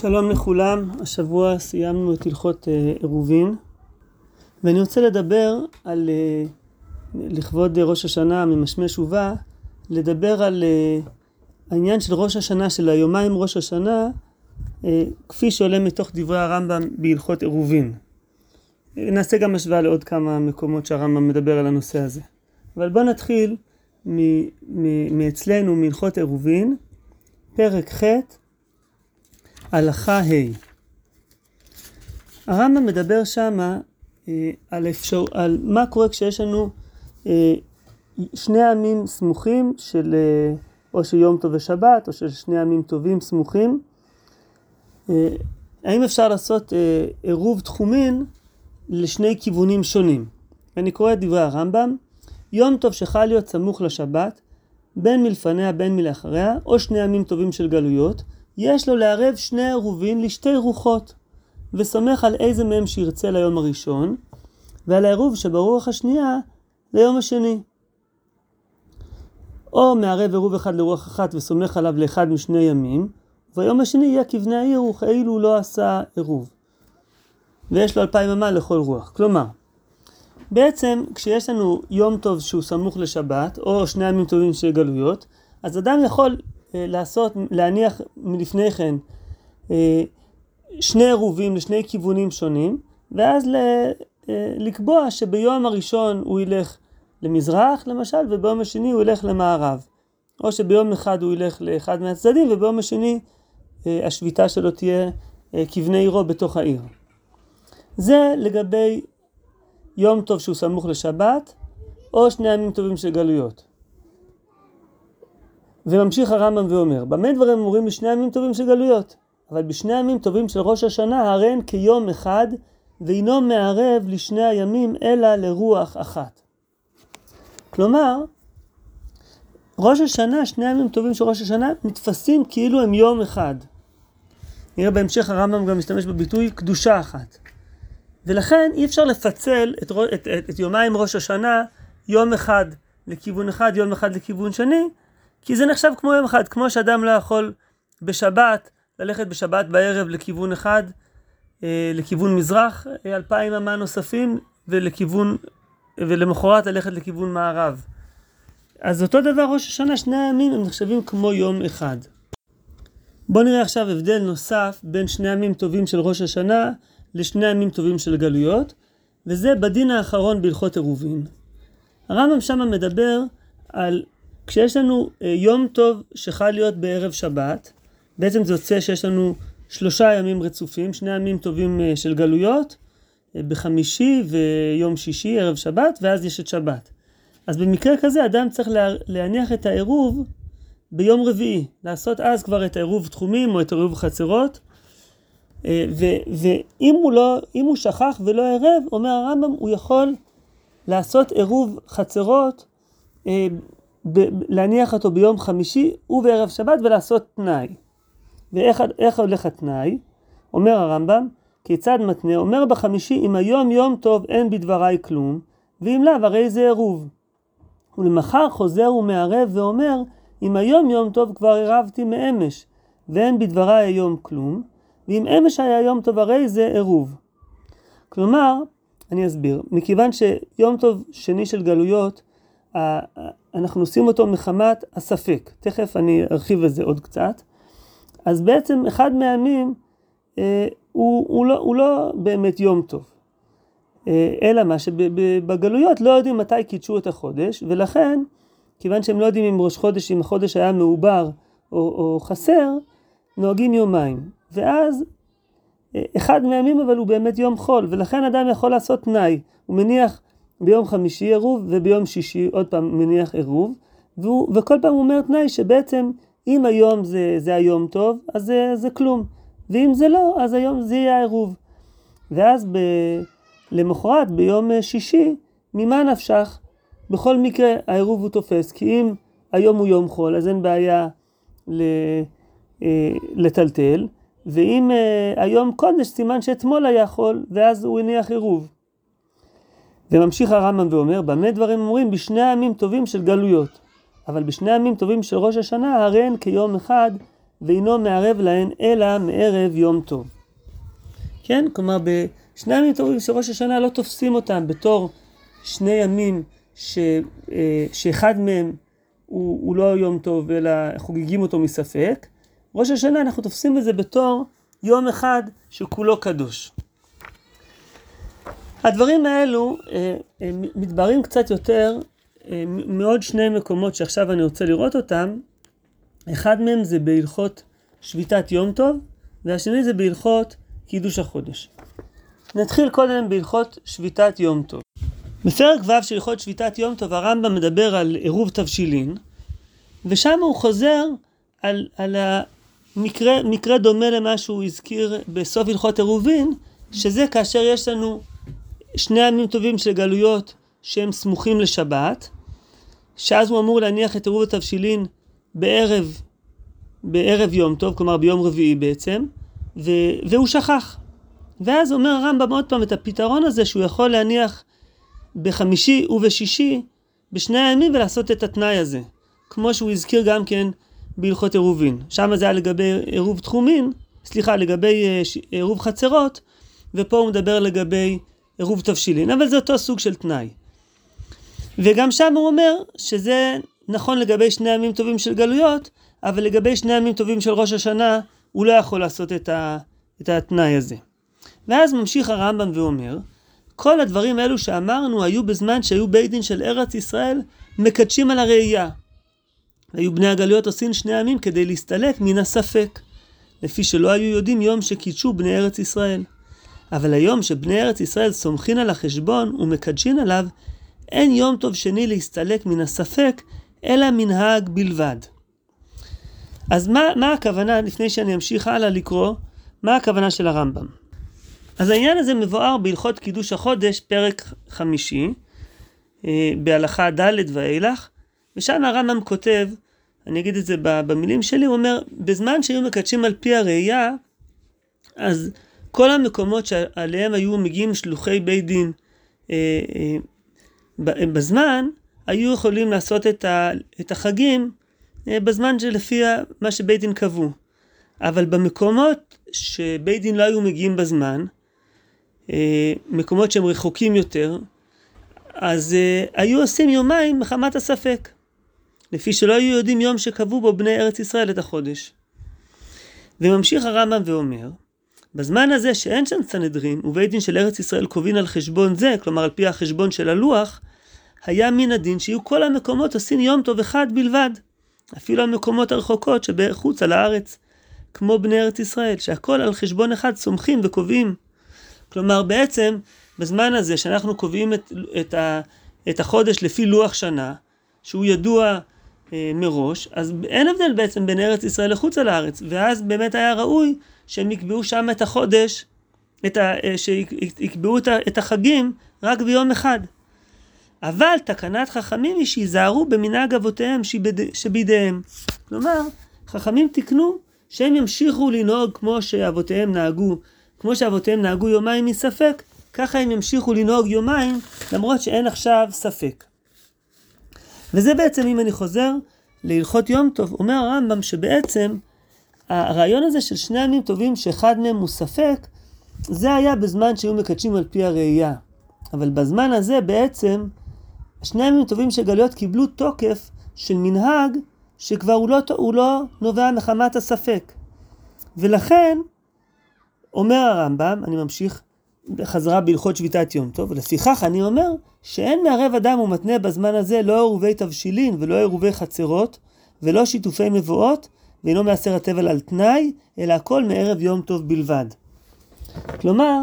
שלום לכולם, השבוע סיימנו את הלכות אה, עירובין ואני רוצה לדבר על, אה, לכבוד ראש השנה ממשמש ובא, לדבר על אה, העניין של ראש השנה, של היומיים ראש השנה, כפי שעולה מתוך דברי הרמב"ם בהלכות עירובין. נעשה גם השוואה לעוד כמה מקומות שהרמב"ם מדבר על הנושא הזה. אבל בואו נתחיל מאצלנו, מהלכות עירובין, פרק ח' הלכה ה'. הרמב"ם מדבר שמה אה, על, אפשר, על מה קורה כשיש לנו אה, שני עמים סמוכים של אה, או של יום טוב ושבת או של שני עמים טובים סמוכים. אה, האם אפשר לעשות אה, עירוב תחומין לשני כיוונים שונים? אני קורא את דברי הרמב"ם יום טוב שחל להיות סמוך לשבת בין מלפניה בין מלאחריה או שני עמים טובים של גלויות יש לו לערב שני עירובין לשתי רוחות, וסומך על איזה מהם שירצה ליום הראשון, ועל העירוב שברוח השנייה ליום השני. או מערב עירוב אחד לרוח אחת וסומך עליו לאחד משני ימים, וביום השני יהיה כבני העיר וכאילו לא עשה עירוב. ויש לו אלפיים אמה לכל רוח. כלומר, בעצם כשיש לנו יום טוב שהוא סמוך לשבת, או שני ימים טובים של גלויות, אז אדם יכול לעשות, להניח מלפני כן אה, שני עירובים לשני כיוונים שונים, ואז אה, לקבוע שביום הראשון הוא ילך למזרח למשל, וביום השני הוא ילך למערב. או שביום אחד הוא ילך לאחד מהצדדים, וביום השני השביתה שלו תהיה כבני עירו בתוך העיר. זה לגבי יום טוב שהוא סמוך לשבת, או שני ימים טובים של גלויות. וממשיך הרמב"ם ואומר, במה דברים אמורים בשני ימים טובים של גלויות? אבל בשני ימים טובים של ראש השנה הרי הן כיום אחד, ואינו מערב לשני הימים אלא לרוח אחת. כלומר, ראש השנה, שני ימים טובים של ראש השנה, נתפסים כאילו הם יום אחד. נראה בהמשך הרמב"ם גם משתמש בביטוי קדושה אחת. ולכן אי אפשר לפצל את, את, את, את יומיים ראש השנה יום אחד לכיוון אחד, יום אחד לכיוון שני, כי זה נחשב כמו יום אחד, כמו שאדם לא יכול בשבת ללכת בשבת בערב לכיוון אחד, אה, לכיוון מזרח, אה, אלפיים אמה נוספים, ולכיוון, ולמחרת ללכת לכיוון מערב. אז אותו דבר ראש השנה, שני הימים הם נחשבים כמו יום אחד. בואו נראה עכשיו הבדל נוסף בין שני ימים טובים של ראש השנה לשני ימים טובים של גלויות, וזה בדין האחרון בהלכות עירובין. הרמב"ם שמה מדבר על כשיש לנו אה, יום טוב שחל להיות בערב שבת, בעצם זה יוצא שיש לנו שלושה ימים רצופים, שני ימים טובים אה, של גלויות, אה, בחמישי ויום שישי, ערב שבת, ואז יש את שבת. אז במקרה כזה אדם צריך להניח את העירוב ביום רביעי, לעשות אז כבר את העירוב תחומים או את העירוב חצרות. ואם הוא, לא, הוא שכח ולא ערב, אומר הרמב"ם, הוא יכול לעשות עירוב חצרות להניח אותו ביום חמישי ובערב שבת ולעשות תנאי. ואיך הולך התנאי? אומר הרמב"ם, כיצד מתנה? אומר בחמישי, אם היום יום טוב אין בדבריי כלום, ואם לאו הרי זה עירוב. ולמחר חוזר ומערב ואומר, אם היום יום טוב כבר עירבתי מאמש, ואין בדבריי היום כלום, ואם אמש היה יום טוב הרי זה עירוב. כלומר, אני אסביר, מכיוון שיום טוב שני של גלויות, אנחנו עושים אותו מחמת הספק. תכף אני ארחיב על זה עוד קצת. אז בעצם אחד מהימים אה, הוא, הוא, לא, הוא לא באמת יום טוב. אה, אלא מה שבגלויות לא יודעים מתי קידשו את החודש, ולכן, כיוון שהם לא יודעים אם ראש חודש, אם החודש היה מעובר או, או חסר, נוהגים יומיים. ואז אה, אחד מהימים אבל הוא באמת יום חול, ולכן אדם יכול לעשות תנאי. הוא מניח ביום חמישי עירוב וביום שישי עוד פעם מניח עירוב, והוא, וכל פעם הוא אומר תנאי שבעצם אם היום זה, זה היום טוב, אז זה, זה כלום, ואם זה לא, אז היום זה יהיה העירוב. ואז ב, למחרת, ביום שישי, ממה נפשך? בכל מקרה העירוב הוא תופס, כי אם היום הוא יום חול, אז אין בעיה ל, אה, לטלטל, ואם אה, היום קודש, סימן שאתמול היה חול, ואז הוא הניח עירוב. וממשיך הרמב"ם ואומר, במה דברים אומרים? בשני הימים טובים של גלויות. אבל בשני הימים טובים של ראש השנה, הרי הן כיום אחד, ואינו מערב להן אלא מערב יום טוב. כן? כלומר, בשני ימים טובים של ראש השנה לא תופסים אותם בתור שני ימים ש, אה, שאחד מהם הוא, הוא לא יום טוב אלא חוגגים אותו מספק. ראש השנה אנחנו תופסים את זה בתור יום אחד שכולו קדוש. הדברים האלו אה, אה, מתבררים קצת יותר אה, מעוד שני מקומות שעכשיו אני רוצה לראות אותם. אחד מהם זה בהלכות שביתת יום טוב, והשני זה בהלכות קידוש החודש. נתחיל קודם בהלכות שביתת יום טוב. בפרק ו' של הלכות שביתת יום טוב הרמב"ם מדבר על עירוב תבשילין, ושם הוא חוזר על, על המקרה מקרה דומה למה שהוא הזכיר בסוף הלכות עירובין, שזה כאשר יש לנו שני ימים טובים של גלויות שהם סמוכים לשבת, שאז הוא אמור להניח את עירוב התבשילין בערב, בערב יום טוב, כלומר ביום רביעי בעצם, ו, והוא שכח. ואז אומר הרמב"ם עוד פעם את הפתרון הזה שהוא יכול להניח בחמישי ובשישי בשני הימים ולעשות את התנאי הזה. כמו שהוא הזכיר גם כן בהלכות עירובין. שם זה היה לגבי עירוב תחומין, סליחה, לגבי אה, עירוב חצרות, ופה הוא מדבר לגבי עירוב תבשילין, אבל זה אותו סוג של תנאי. וגם שם הוא אומר שזה נכון לגבי שני ימים טובים של גלויות, אבל לגבי שני ימים טובים של ראש השנה, הוא לא יכול לעשות את, ה, את התנאי הזה. ואז ממשיך הרמב"ם ואומר, כל הדברים האלו שאמרנו היו בזמן שהיו בית דין של ארץ ישראל מקדשים על הראייה. היו בני הגלויות עושים שני ימים כדי להסתלק מן הספק, לפי שלא היו יודעים יום שקידשו בני ארץ ישראל. אבל היום שבני ארץ ישראל סומכין על החשבון ומקדשין עליו, אין יום טוב שני להסתלק מן הספק, אלא מנהג בלבד. אז מה, מה הכוונה, לפני שאני אמשיך הלאה לקרוא, מה הכוונה של הרמב"ם? אז העניין הזה מבואר בהלכות קידוש החודש, פרק חמישי, אה, בהלכה ד' ואילך, ושם הרמב"ם כותב, אני אגיד את זה במילים שלי, הוא אומר, בזמן שהיו מקדשים על פי הראייה, אז כל המקומות שעליהם היו מגיעים שלוחי בית דין אה, אה, בזמן, היו יכולים לעשות את, החגים אה, בזמן שלפי מה שבית דין קבעו. אבל במקומות שבית דין לא היו מגיעים בזמן, מקומות שהם רחוקים יותר, אז היו עושים יומיים מחמת הספק, לפי שלא היו יודעים יום שקבעו בו בני ארץ ישראל את החודש. וממשיך הרמב"ם ואומר, בזמן הזה שאין שם סנהדרין ובית דין של ארץ ישראל קובעים על חשבון זה, כלומר על פי החשבון של הלוח, היה מן הדין שיהיו כל המקומות עושים יום טוב אחד בלבד. אפילו המקומות הרחוקות שבחוץ על הארץ, כמו בני ארץ ישראל, שהכל על חשבון אחד סומכים וקובעים. כלומר בעצם בזמן הזה שאנחנו קובעים את, את, ה, את החודש לפי לוח שנה, שהוא ידוע מראש, אז אין הבדל בעצם בין ארץ ישראל לחוץ על הארץ, ואז באמת היה ראוי שהם יקבעו שם את החודש, את ה, אה, שיקבעו את החגים רק ביום אחד. אבל תקנת חכמים היא שיזהרו במנהג אבותיהם שבידיהם. כלומר, חכמים תיקנו שהם ימשיכו לנהוג כמו שאבותיהם נהגו, כמו שאבותיהם נהגו יומיים מספק, ככה הם ימשיכו לנהוג יומיים, למרות שאין עכשיו ספק. וזה בעצם, אם אני חוזר להלכות יום טוב, אומר הרמב"ם שבעצם הרעיון הזה של שני ימים טובים שאחד מהם הוא ספק, זה היה בזמן שהיו מקדשים על פי הראייה. אבל בזמן הזה בעצם שני ימים טובים של גלויות קיבלו תוקף של מנהג שכבר הוא לא, הוא לא נובע מחמת הספק. ולכן, אומר הרמב"ם, אני ממשיך חזרה בהלכות שביתת יום טוב, ולפיכך אני אומר שאין מערב אדם ומתנה בזמן הזה לא עירובי תבשילין ולא עירובי חצרות ולא שיתופי מבואות ואינו מעשר התבל על תנאי, אלא הכל מערב יום טוב בלבד. כלומר,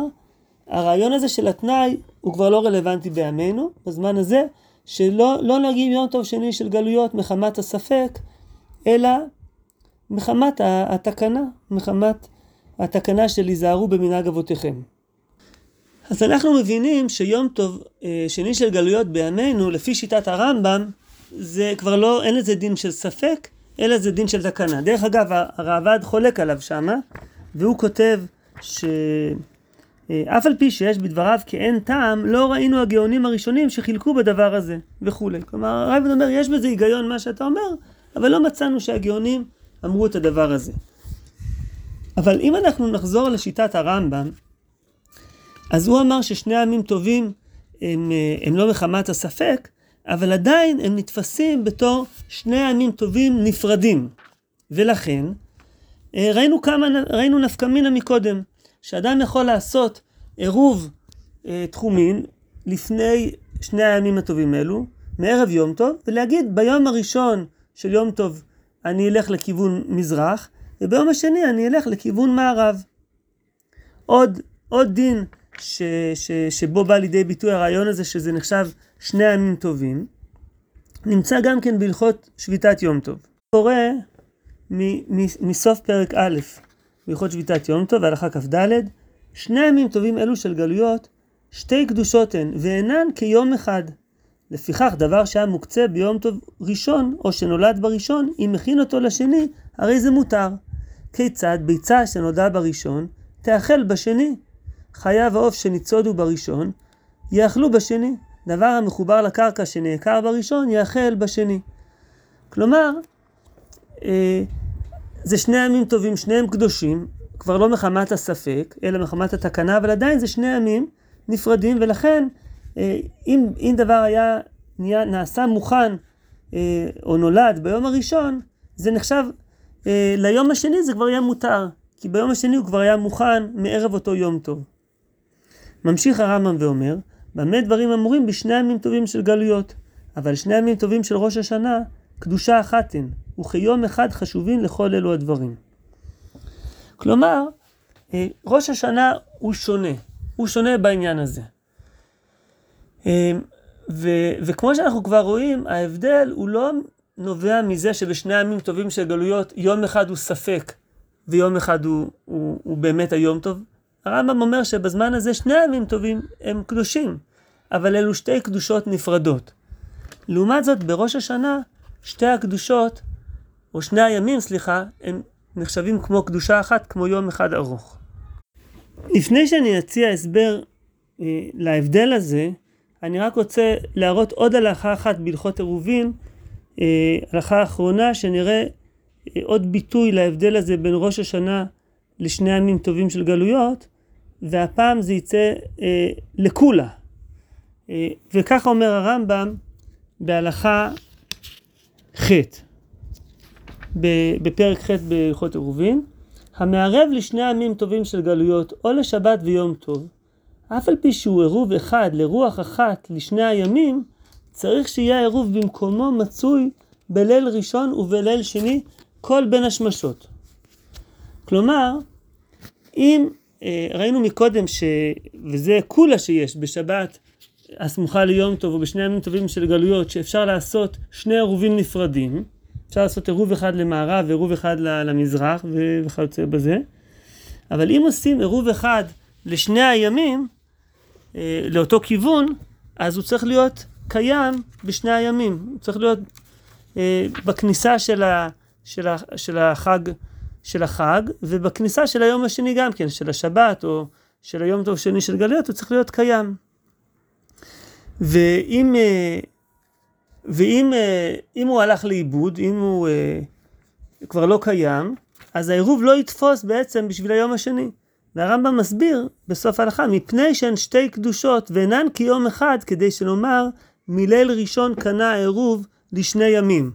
הרעיון הזה של התנאי הוא כבר לא רלוונטי בימינו, בזמן הזה, שלא לא נגיעים יום טוב שני של גלויות מחמת הספק, אלא מחמת התקנה, מחמת התקנה של היזהרו במנהג אבותיכם. אז אנחנו מבינים שיום טוב אה, שני של גלויות בימינו, לפי שיטת הרמב"ם, זה כבר לא, אין לזה דין של ספק, אלא זה דין של תקנה. דרך אגב, הראב"ד חולק עליו שמה, והוא כותב ש... אה, אף על פי שיש בדבריו כאין טעם, לא ראינו הגאונים הראשונים שחילקו בדבר הזה, וכולי. כלומר, הרב אומר, יש בזה היגיון מה שאתה אומר, אבל לא מצאנו שהגאונים אמרו את הדבר הזה. אבל אם אנחנו נחזור לשיטת הרמב"ם, אז הוא אמר ששני עמים טובים הם, אה, הם לא מחמת הספק, אבל עדיין הם נתפסים בתור שני עמים טובים נפרדים. ולכן, אה, ראינו כמה, ראינו נפקא מינה מקודם, שאדם יכול לעשות עירוב אה, תחומין לפני שני הימים הטובים אלו, מערב יום טוב, ולהגיד ביום הראשון של יום טוב אני אלך לכיוון מזרח, וביום השני אני אלך לכיוון מערב. עוד, עוד דין ש, ש, שבו בא לידי ביטוי הרעיון הזה שזה נחשב שני ימים טובים, נמצא גם כן בהלכות שביתת יום טוב. קורא מסוף פרק א' בהלכות שביתת יום טוב, והלכה כ"ד, שני ימים טובים אלו של גלויות, שתי קדושות הן, ואינן כיום אחד. לפיכך דבר שהיה מוקצה ביום טוב ראשון, או שנולד בראשון, אם מכין אותו לשני, הרי זה מותר. כיצד ביצה שנולדה בראשון, תאכל בשני. חיה ועוף שניצודו בראשון, יאכלו בשני. דבר המחובר לקרקע שנעקר בראשון, יאכל בשני. כלומר, אה, זה שני ימים טובים, שניהם קדושים, כבר לא מחמת הספק, אלא מחמת התקנה, אבל עדיין זה שני ימים נפרדים, ולכן אה, אם, אם דבר היה נהיה, נעשה מוכן אה, או נולד ביום הראשון, זה נחשב, אה, ליום השני זה כבר יהיה מותר, כי ביום השני הוא כבר היה מוכן מערב אותו יום טוב. ממשיך הרמב"ם ואומר, במה דברים אמורים בשני ימים טובים של גלויות, אבל שני ימים טובים של ראש השנה, קדושה אחת הן, וכיום אחד חשובים לכל אלו הדברים. כלומר, ראש השנה הוא שונה, הוא שונה בעניין הזה. ו, וכמו שאנחנו כבר רואים, ההבדל הוא לא נובע מזה שבשני ימים טובים של גלויות, יום אחד הוא ספק ויום אחד הוא, הוא, הוא באמת היום טוב. הרמב"ם אומר שבזמן הזה שני ימים טובים הם קדושים, אבל אלו שתי קדושות נפרדות. לעומת זאת, בראש השנה, שתי הקדושות, או שני הימים, סליחה, הם נחשבים כמו קדושה אחת, כמו יום אחד ארוך. לפני שאני אציע הסבר אה, להבדל הזה, אני רק רוצה להראות עוד הלכה אחת בהלכות עירובין, אה, הלכה אחרונה שנראה אה, עוד ביטוי להבדל הזה בין ראש השנה לשני ימים טובים של גלויות, והפעם זה יצא אה, לקולה. אה, וככה אומר הרמב"ם בהלכה ח' בפרק ח' בהלכות עירובין, המערב לשני ימים טובים של גלויות או לשבת ויום טוב, אף על פי שהוא עירוב אחד לרוח אחת לשני הימים, צריך שיהיה העירוב במקומו מצוי בליל ראשון ובליל שני כל בין השמשות. כלומר, אם ראינו מקודם ש... וזה כולה שיש בשבת הסמוכה ליום טוב או בשני ימים טובים של גלויות, שאפשר לעשות שני עירובים נפרדים, אפשר לעשות עירוב אחד למערב ועירוב אחד למזרח וכיוצא בזה, אבל אם עושים עירוב אחד לשני הימים, אה, לאותו כיוון, אז הוא צריך להיות קיים בשני הימים. הוא צריך להיות אה, בכניסה של, ה, של, ה, של, החג, של החג, ובכניסה של היום השני גם כן, של השבת, או של היום טוב שני של גלויות, הוא צריך להיות קיים. ואם, אה, ואם אה, אם הוא הלך לאיבוד, אם הוא אה, כבר לא קיים, אז העירוב לא יתפוס בעצם בשביל היום השני. והרמב"ם מסביר בסוף ההלכה, מפני שהן שתי קדושות ואינן כיום אחד, כדי שנאמר, מליל ראשון קנה העירוב לשני ימים.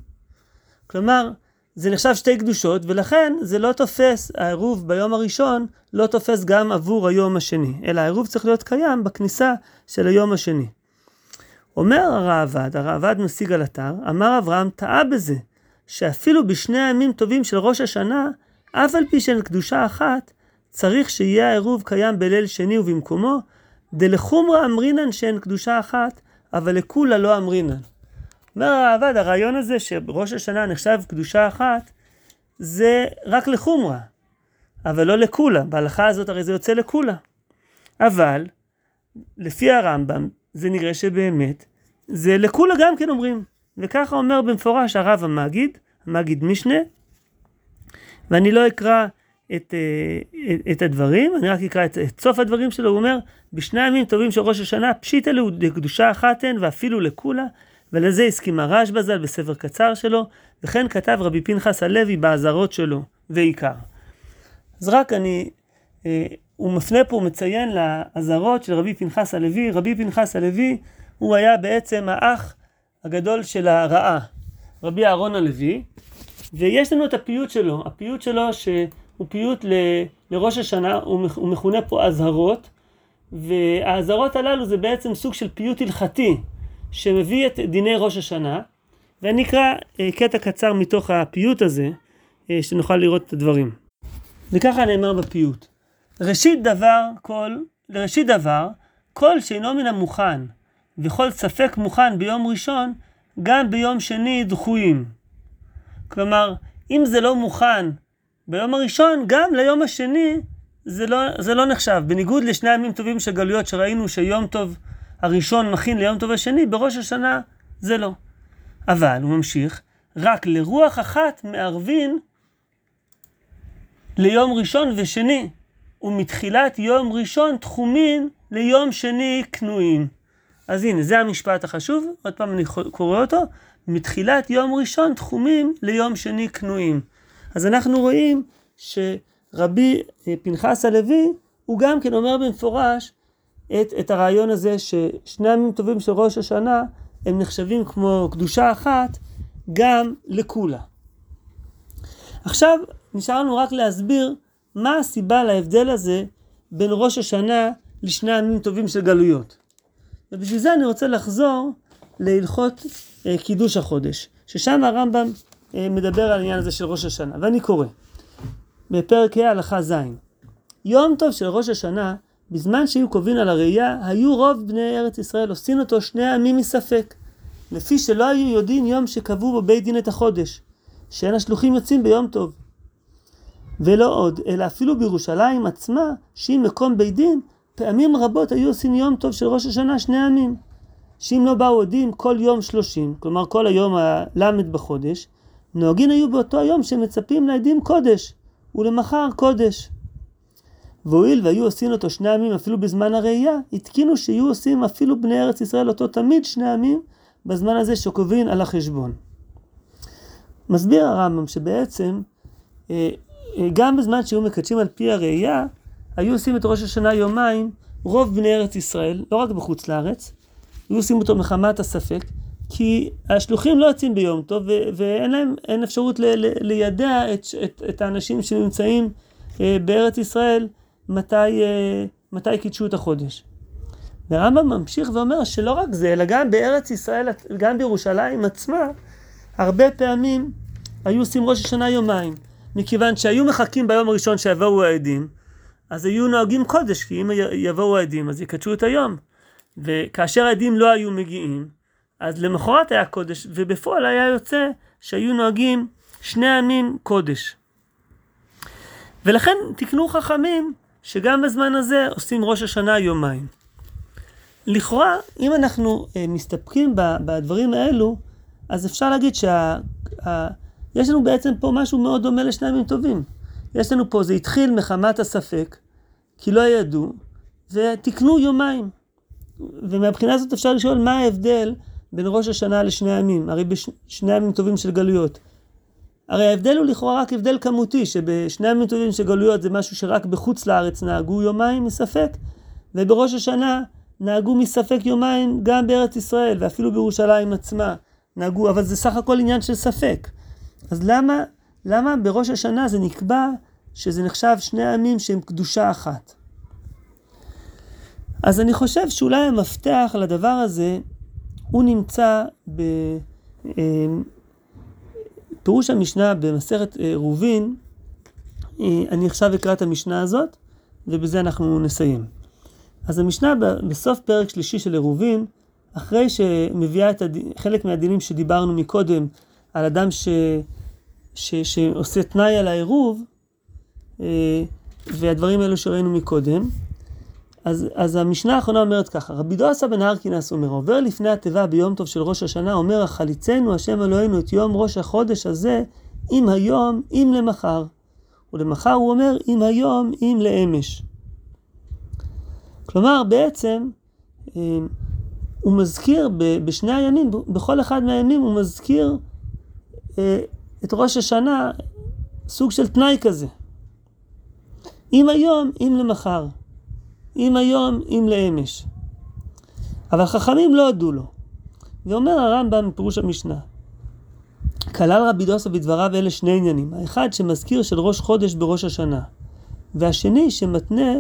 כלומר, זה נחשב שתי קדושות, ולכן זה לא תופס, העירוב ביום הראשון לא תופס גם עבור היום השני, אלא העירוב צריך להיות קיים בכניסה של היום השני. אומר הראב"ד, הראב"ד משיג על אתר, אמר אברהם, טעה בזה, שאפילו בשני הימים טובים של ראש השנה, אף על פי שהן קדושה אחת, צריך שיהיה העירוב קיים בליל שני ובמקומו, דלחומרא אמרינן שהן קדושה אחת, אבל לכולה לא אמרינן. אומר הרעב"ד, הרעיון הזה שבראש השנה נחשב קדושה אחת, זה רק לחומרא, אבל לא לכולה. בהלכה הזאת הרי זה יוצא לכולה. אבל, לפי הרמב"ם, זה נראה שבאמת, זה לכולה גם כן אומרים. וככה אומר במפורש הרב המגיד, המגיד משנה, ואני לא אקרא את, אה, את הדברים, אני רק אקרא את, את סוף הדברים שלו, הוא אומר, בשני ימים טובים של ראש השנה, פשיטא לקדושה אחת הן ואפילו לכולה, ולזה הסכים הרשב"א ז"ל בספר קצר שלו, וכן כתב רבי פנחס הלוי באזהרות שלו, ועיקר. אז רק אני, אה, הוא מפנה פה, הוא מציין לאזהרות של רבי פנחס הלוי. רבי פנחס הלוי הוא היה בעצם האח הגדול של הרעה, רבי אהרון הלוי, ויש לנו את הפיוט שלו, הפיוט שלו שהוא פיוט ל, לראש השנה, הוא מכונה פה אזהרות, והאזהרות הללו זה בעצם סוג של פיוט הלכתי שמביא את דיני ראש השנה, ואני אקרא אה, קטע קצר מתוך הפיוט הזה, אה, שנוכל לראות את הדברים. וככה נאמר בפיוט: ראשית דבר כל, לראשית דבר, כל שאינו מן המוכן, וכל ספק מוכן ביום ראשון, גם ביום שני דחויים. כלומר, אם זה לא מוכן ביום הראשון, גם ליום השני זה לא, זה לא נחשב. בניגוד לשני ימים טובים של גלויות שראינו שיום טוב הראשון מכין ליום טוב השני, בראש השנה זה לא. אבל, הוא ממשיך, רק לרוח אחת מערבין ליום ראשון ושני, ומתחילת יום ראשון תחומין ליום שני כנועים. אז הנה, זה המשפט החשוב, עוד פעם אני קורא אותו, מתחילת יום ראשון תחומים ליום שני כנועים. אז אנחנו רואים שרבי אה, פנחס הלוי, הוא גם כן אומר במפורש את, את הרעיון הזה ששני ימים טובים של ראש השנה הם נחשבים כמו קדושה אחת גם לכולה. עכשיו נשאר לנו רק להסביר מה הסיבה להבדל הזה בין ראש השנה לשני ימים טובים של גלויות. ובשביל זה אני רוצה לחזור להלכות אה, קידוש החודש, ששם הרמב"ם אה, מדבר על העניין הזה של ראש השנה, ואני קורא בפרק ה' הלכה ז' יום טוב של ראש השנה, בזמן שהיו קובעים על הראייה, היו רוב בני ארץ ישראל עושים אותו שני עמים מספק, לפי שלא היו יודעים יום שקבעו בו בית דין את החודש, שאין השלוחים יוצאים ביום טוב. ולא עוד, אלא אפילו בירושלים עצמה, שהיא מקום בית דין, פעמים רבות היו עושים יום טוב של ראש השנה שני ימים. שאם לא באו עדים כל יום שלושים, כלומר כל היום הלמד בחודש, נוהגים היו באותו היום שמצפים לעדים קודש, ולמחר קודש. והואיל והיו עושים אותו שני ימים אפילו בזמן הראייה, התקינו שיהיו עושים אפילו בני ארץ ישראל אותו תמיד שני ימים, בזמן הזה שקובעים על החשבון. מסביר הרמב"ם שבעצם אה, אה, גם בזמן שהיו מקדשים על פי הראייה, היו עושים את ראש השנה יומיים, רוב בני ארץ ישראל, לא רק בחוץ לארץ, היו עושים אותו מחמת הספק, כי השלוחים לא יוצאים ביום טוב ואין להם, אין אפשרות לידע את, את, את האנשים שנמצאים אה, בארץ ישראל מתי, אה, מתי קידשו את החודש. והרמב"ם ממשיך ואומר שלא רק זה, אלא גם בארץ ישראל, גם בירושלים עצמה, הרבה פעמים היו עושים ראש השנה יומיים. מכיוון שהיו מחכים ביום הראשון שיבואו העדים, אז היו נוהגים קודש, כי אם יבואו העדים אז יקדשו את היום. וכאשר העדים לא היו מגיעים, אז למחרת היה קודש, ובפועל היה יוצא שהיו נוהגים שני ימים קודש. ולכן תקנו חכמים שגם בזמן הזה עושים ראש השנה יומיים. לכאורה, אם אנחנו אה, מסתפקים בדברים האלו, אז אפשר להגיד שה... יש לנו בעצם פה משהו מאוד דומה לשני ימים טובים. יש לנו פה, זה התחיל מחמת הספק, כי לא ידעו, ותקנו יומיים. ומהבחינה הזאת אפשר לשאול מה ההבדל בין ראש השנה לשני הימים, הרי בשני ימים טובים של גלויות. הרי ההבדל הוא לכאורה רק הבדל כמותי, שבשני טובים של גלויות זה משהו שרק בחוץ לארץ נהגו יומיים מספק, ובראש השנה נהגו מספק יומיים גם בארץ ישראל, ואפילו בירושלים עצמה נהגו, אבל זה סך הכל עניין של ספק. אז למה, למה בראש השנה זה נקבע שזה נחשב שני עמים שהם קדושה אחת? אז אני חושב שאולי המפתח לדבר הזה הוא נמצא בפירוש אה, המשנה במסכת אה, רובין, אה, אני עכשיו אקרא את המשנה הזאת ובזה אנחנו נסיים. אז המשנה בסוף פרק שלישי של עירובין, אחרי שמביאה את הד... חלק מהדינים שדיברנו מקודם על אדם ש... ש... שעושה תנאי על העירוב, והדברים האלו שראינו מקודם, אז, אז המשנה האחרונה אומרת ככה, רבי דוסה בן הרקינס אומר, עובר לפני התיבה ביום טוב של ראש השנה, אומר, החליצנו השם אלוהינו את יום ראש החודש הזה, אם היום, אם למחר. ולמחר הוא אומר, אם היום, אם לאמש. כלומר, בעצם, אה, הוא מזכיר בשני הימים, בכל אחד מהימים הוא מזכיר אה, את ראש השנה, סוג של תנאי כזה. אם היום, אם למחר. אם היום, אם לאמש. אבל חכמים לא הודו לו. ואומר הרמב"ם בפירוש המשנה, כלל רבי דוסו בדבריו אלה שני עניינים. האחד שמזכיר של ראש חודש בראש השנה, והשני שמתנה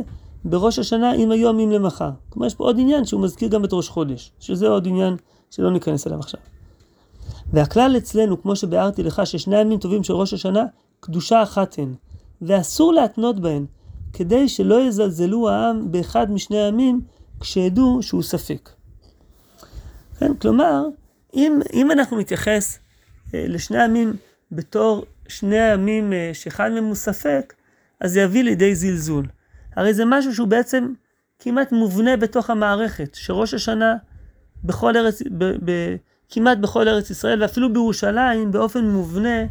בראש השנה אם היום אם למחר. כלומר יש פה עוד עניין שהוא מזכיר גם את ראש חודש, שזה עוד עניין שלא ניכנס אליו עכשיו. והכלל אצלנו, כמו שביארתי לך, ששני הימים טובים של ראש השנה, קדושה אחת הן, ואסור להתנות בהן, כדי שלא יזלזלו העם באחד משני הימים, כשידעו שהוא ספק. כן, כלומר, אם, אם אנחנו נתייחס אה, לשני הימים בתור שני הימים אה, שאחד מהם הוא ספק, אז זה יביא לידי זלזול. הרי זה משהו שהוא בעצם כמעט מובנה בתוך המערכת, שראש השנה בכל ארץ, ב, ב, כמעט בכל ארץ ישראל, ואפילו בירושלים, באופן מובנה,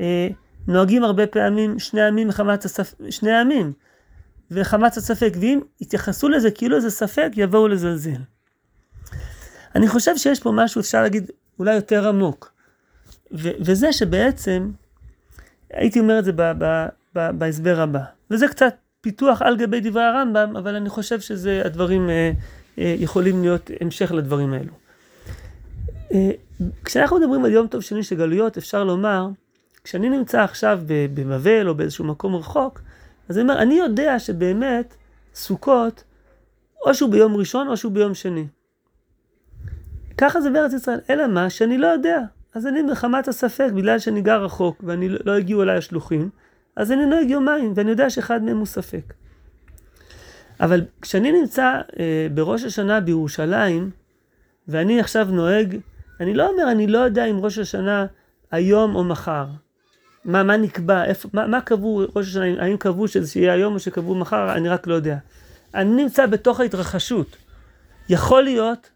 אה, נוהגים הרבה פעמים שני עמים מחמת הספק, שני עמים, וחמת הספק, ואם יתייחסו לזה כאילו זה ספק, יבואו לזלזל. אני חושב שיש פה משהו, אפשר להגיד, אולי יותר עמוק. ו- וזה שבעצם, הייתי אומר את זה ב- ב- ב- בהסבר הבא. וזה קצת פיתוח על גבי דברי הרמב"ם, אבל אני חושב שזה, הדברים אה, אה, יכולים להיות המשך לדברים האלו. אה, כשאנחנו מדברים על יום טוב שני של גלויות, אפשר לומר, כשאני נמצא עכשיו בבבל או באיזשהו מקום רחוק, אז אני אומר, אני יודע שבאמת סוכות, או שהוא ביום ראשון או שהוא ביום שני. ככה זה בארץ ישראל, אלא מה? שאני לא יודע. אז אני מחמת הספק, בגלל שאני גר רחוק ואני לא הגיעו אליי השלוחים, אז אני נוהג יומיים, ואני יודע שאחד מהם הוא ספק. אבל כשאני נמצא אה, בראש השנה בירושלים, ואני עכשיו נוהג, אני לא אומר, אני לא יודע אם ראש השנה היום או מחר. מה, מה נקבע, איפה, מה, מה קבעו ראש השנה, האם קבעו שזה יהיה היום או שקבעו מחר, אני רק לא יודע. אני נמצא בתוך ההתרחשות. יכול להיות,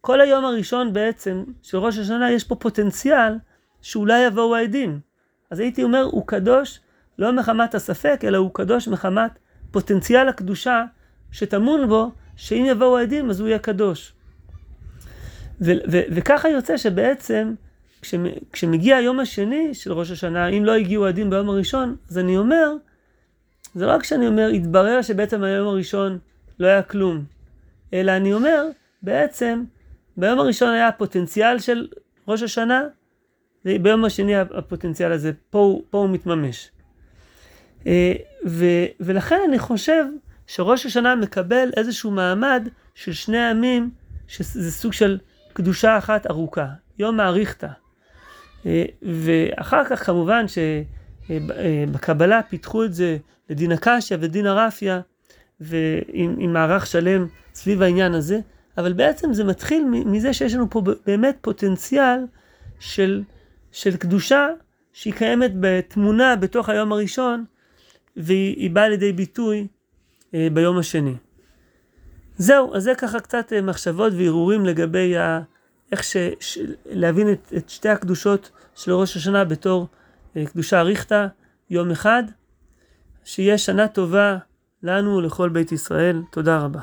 כל היום הראשון בעצם של ראש השנה יש פה פוטנציאל שאולי יבואו העדים. אז הייתי אומר, הוא קדוש לא מחמת הספק, אלא הוא קדוש מחמת פוטנציאל הקדושה שטמון בו, שאם יבואו העדים אז הוא יהיה קדוש. ו- ו- וככה יוצא שבעצם כשמגיע היום השני של ראש השנה, אם לא הגיעו עדים ביום הראשון, אז אני אומר, זה לא רק שאני אומר, התברר שבעצם היום הראשון לא היה כלום, אלא אני אומר, בעצם, ביום הראשון היה הפוטנציאל של ראש השנה, וביום השני הפוטנציאל הזה, פה, פה הוא מתממש. אה, ו, ולכן אני חושב שראש השנה מקבל איזשהו מעמד של שני ימים, שזה סוג של קדושה אחת ארוכה, יום מעריכתא. אה, ואחר כך כמובן שבקבלה פיתחו את זה לדין הקשיא ודין הרפיא, ועם מערך שלם סביב העניין הזה, אבל בעצם זה מתחיל מזה שיש לנו פה באמת פוטנציאל של, של קדושה שהיא קיימת בתמונה בתוך היום הראשון, והיא באה לידי ביטוי אה, ביום השני. זהו, אז זה ככה קצת אה, מחשבות והרהורים לגבי ה... איך ש... ש... להבין את, את שתי הקדושות של ראש השנה בתור אה, קדושה אריכתא, יום אחד. שיהיה שנה טובה לנו ולכל בית ישראל. תודה רבה.